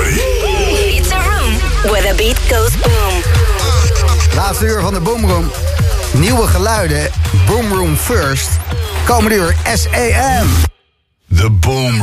ready? It's a room where the beat goes boom. Laatste uur van de Boomroom. Nieuwe geluiden. Boomroom First. Komende uur SAM. The Boom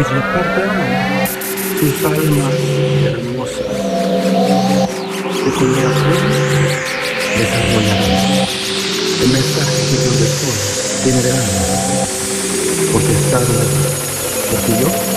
y recordaban sus almas hermosas. Su corazón desarrollará el mensaje que yo les doy, tendrán potestad, porque yo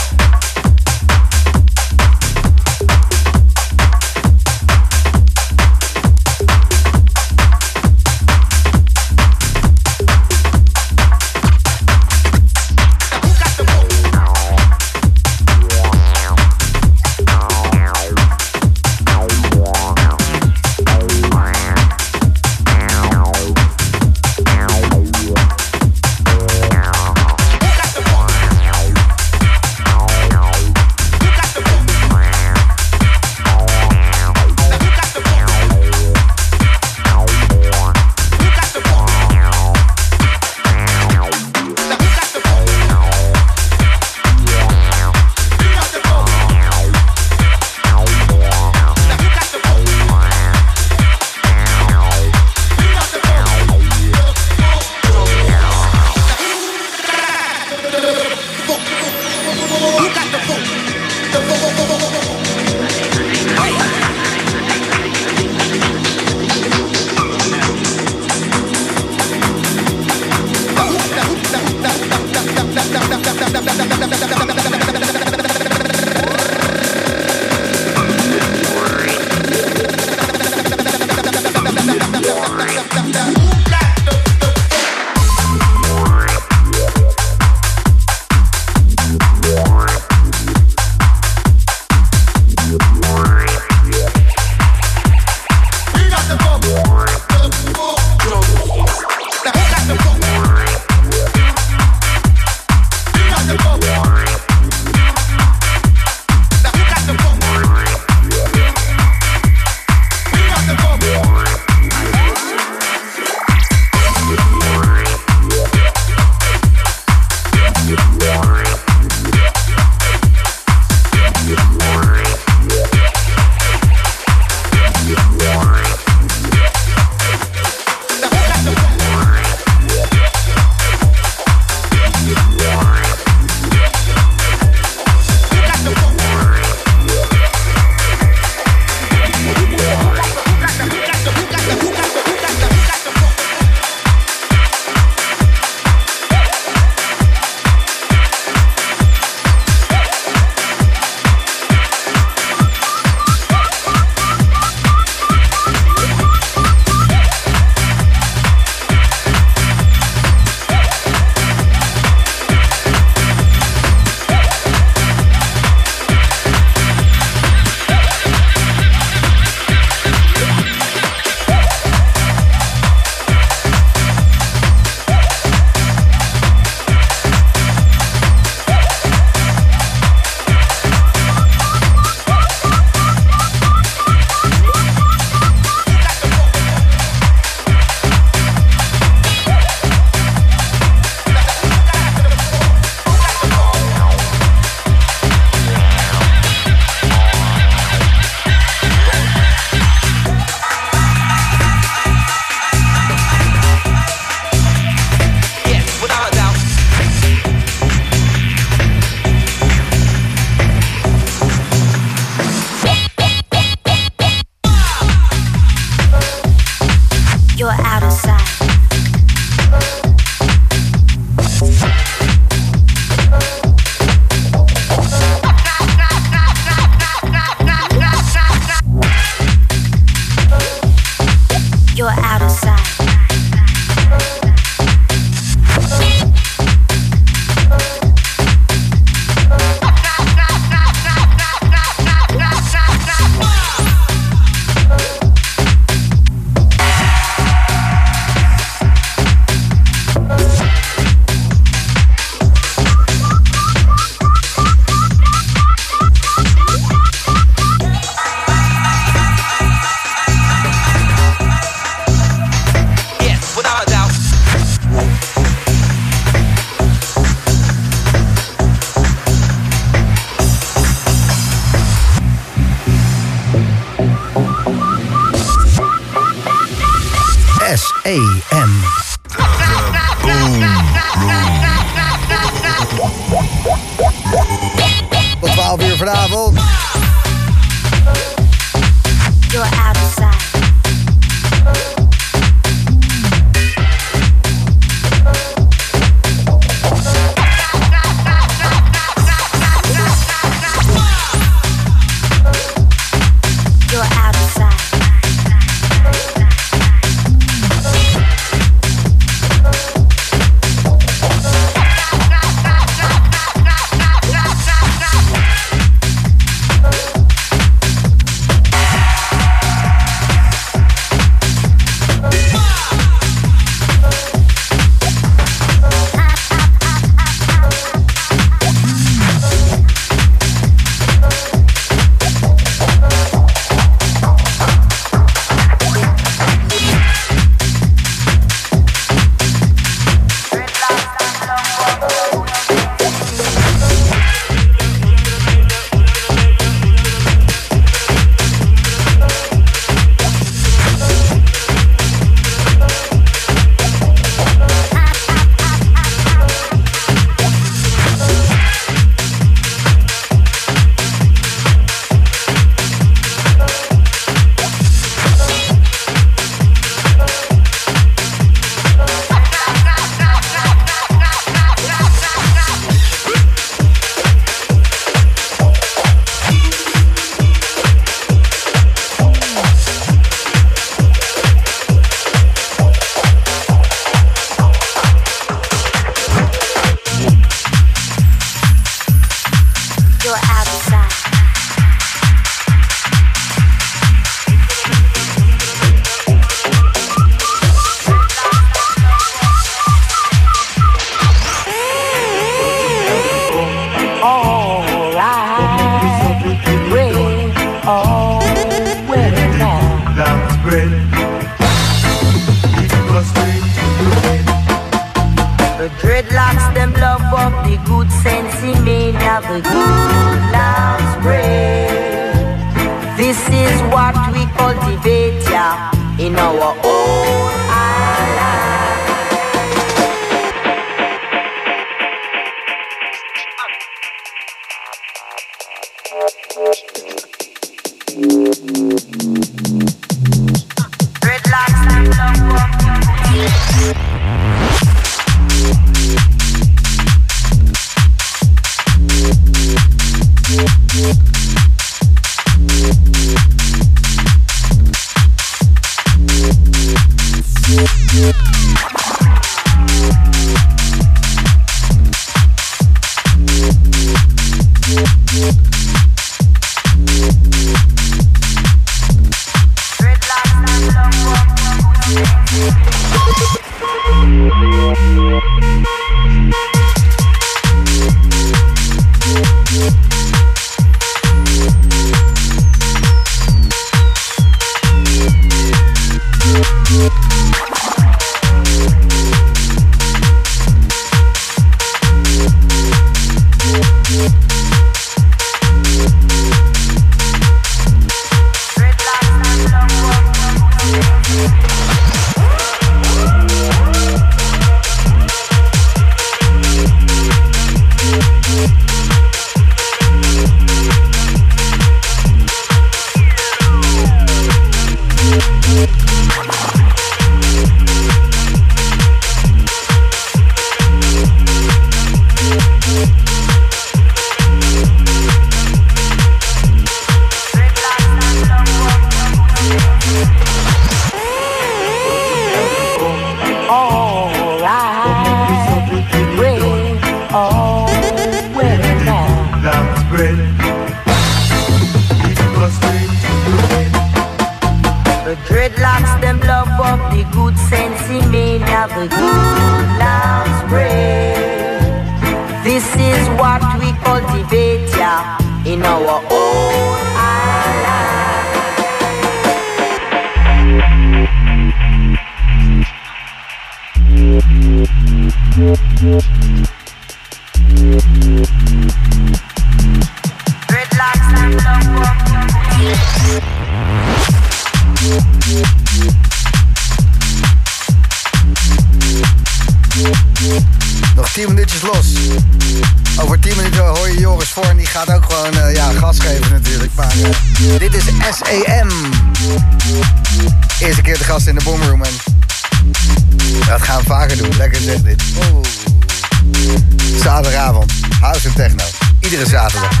house en techno. Iedere zaterdag.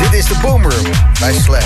Dit is de Boomroom bij Slam.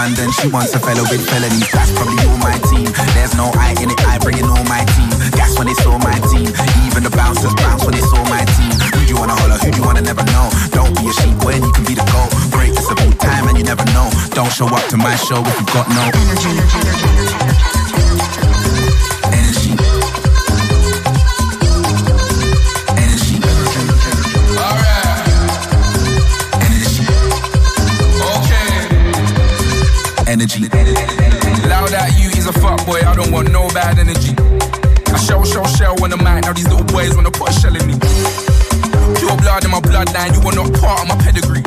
London, she wants a fellow with felonies. That's probably all my team. There's no I in it, I bring in all my team. That's when they saw my team. Even the bouncers bounce when they saw my team. Who do you wanna holler, who do you wanna never know? Don't be a sheep when you can be the goal. Great, it's about time and you never know. Don't show up to my show if you've got no. Energy. Don't want no bad energy. I shell, shell, shell on the mic. Now these little boys wanna put a shell in me. Pure blood in my bloodline. You are not part of my pedigree.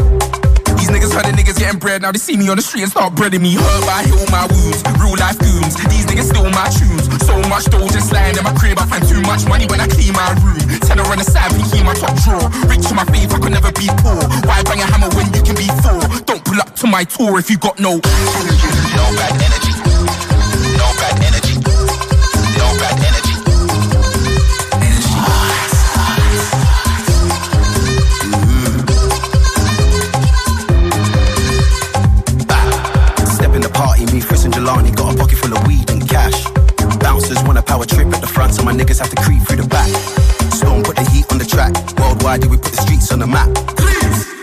These niggas heard the niggas getting bread. Now they see me on the street and start breading me. Herb, I heal my wounds. Real life goons. These niggas steal my tunes. So much dough just lying in my crib. I find too much money when I clean my room. Tenner on the side, pinky in my top drawer. Rich in my faith, I could never be poor. Why bang a hammer when you can be four? Don't pull up to my tour if you got no. No bad energy. Power trip at the front, so my niggas have to creep through the back. Stone put the heat on the track. Worldwide, we put the streets on the map.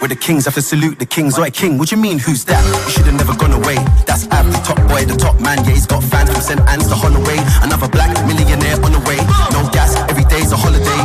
We're the kings, have to salute the kings. Oi, king, what you mean, who's that? You should have never gone away. That's Ab, the top boy, the top man. Yeah, he's got fans from St. Anne's to Holloway. Another black millionaire on the way. No gas, every day's a holiday.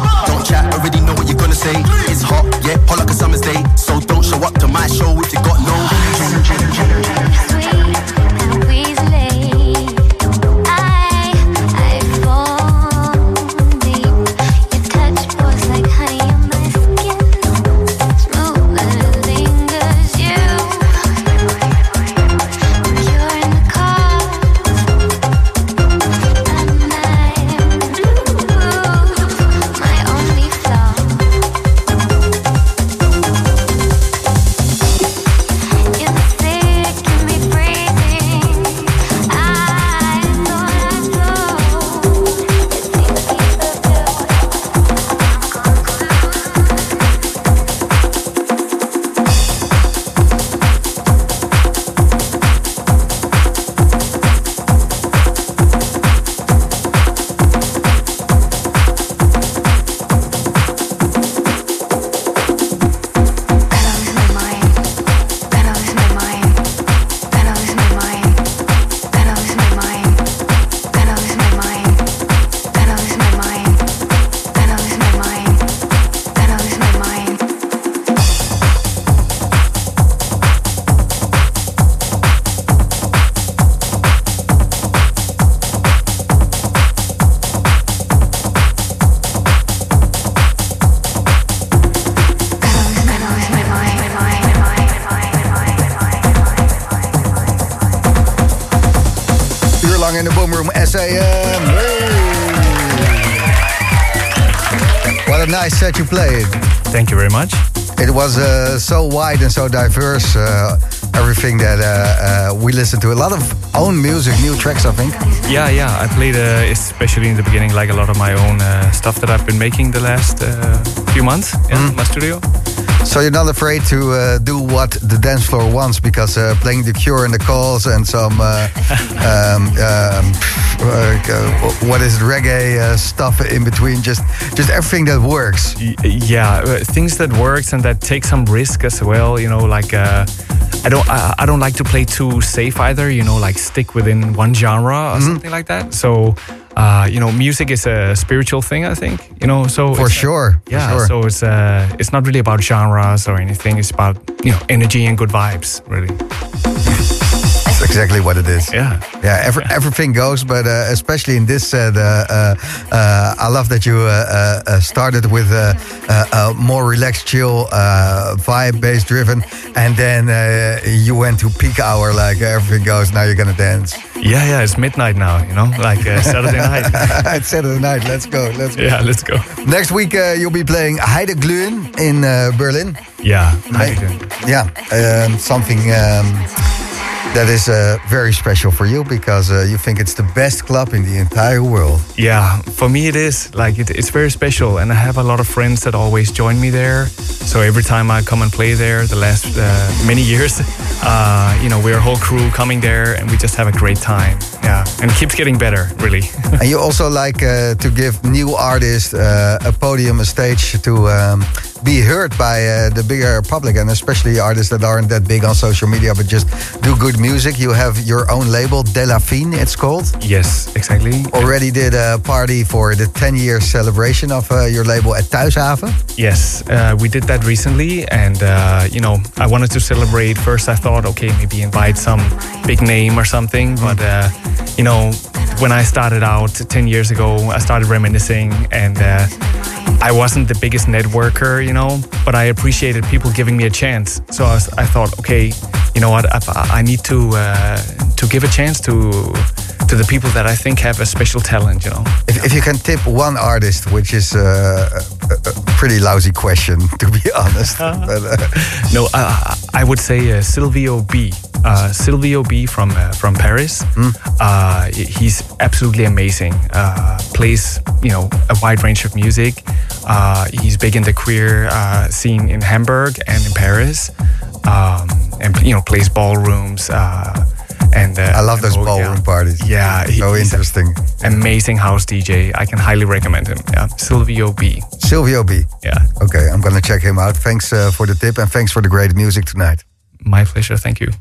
In de Boom Room SAM. What a nice set you played. Thank you very much. It was uh, so wide and so diverse. Uh, everything that uh, uh, we listened to. A lot of own music, new tracks, I think. Yeah, yeah. I played, uh, especially in the beginning, like a lot of my own uh, stuff that I've been making the last uh, few months in my studio. So you're not afraid to uh, do what the dance floor wants because uh, playing the Cure and the Calls and some uh, um, um, uh, what is it, reggae uh, stuff in between, just just everything that works. Yeah, uh, things that works and that take some risk as well. You know, like uh, I don't I, I don't like to play too safe either. You know, like stick within one genre or something like that. So uh, you know, music is a spiritual thing. I think you know. So For sure. for Yeah. sure. So it's uh, it's not really about genres or anything. It's about you know energy and good vibes. Really. Exactly what it is. Yeah. Yeah, every, everything goes, but uh, especially in this set, uh, uh, uh, I love that you uh, uh, started with a more relaxed, chill, uh, vibe, bass driven, and then uh, you went to peak hour, like everything goes. Now you're gonna dance. Yeah, yeah. It's midnight now. You know, like uh, Saturday night. it's Saturday night. Let's go. Let's go. yeah. Let's go. Next week uh, you'll be playing Heideglühen in uh, Berlin. Yeah. You doing? Yeah, um, something um, that is uh, very special for you because uh, you think it's the best club in the entire world. Yeah, for me it is. Like it, it's very special, and I have a lot of friends that always join me there. So every time I come and play there, the last uh, many years, uh, you know, we're a whole crew coming there, and we just have a great time. Yeah, and it keeps getting better, really. and you also like uh, to give new artists uh, a podium, a stage to um, be heard by uh, the bigger public, and especially artists that aren't that big on social media but just do good music. You have your own label, Delafine, it's called. yes, exactly. Already did a party for the 10 year celebration of uh, your label at Thuishaven. Yes, uh, we did that recently, and uh, you know, I wanted to celebrate. First, I thought, okay, maybe invite some big name or something, but uh, you know, when I started out ten years ago, I started reminiscing, and uh, I wasn't the biggest networker, you know, but I appreciated people giving me a chance. So I, was, I thought, okay, you know what, I, I need to uh, to give a chance to to the people that I think have a special talent, you know. If, if you can tip one artist, which is uh, a, a pretty lousy question, to be honest. but, uh, No, uh, I would say uh, Silvio B. Uh, Silvio B. from uh, from Paris. Uh, he's absolutely amazing. Uh, plays you know a wide range of music. Uh, he's big in the queer uh, scene in Hamburg and in Paris, um, and you know plays ballrooms. Uh, and uh, I love those and- ballroom yeah. parties. Yeah, he- So interesting. Amazing house DJ. I can highly recommend him. Yeah, Silvio B. Silvio B. Yeah, Okay, I'm gonna check him out. Thanks uh, for the tip and thanks for the great music tonight. my pleasure. Thank you.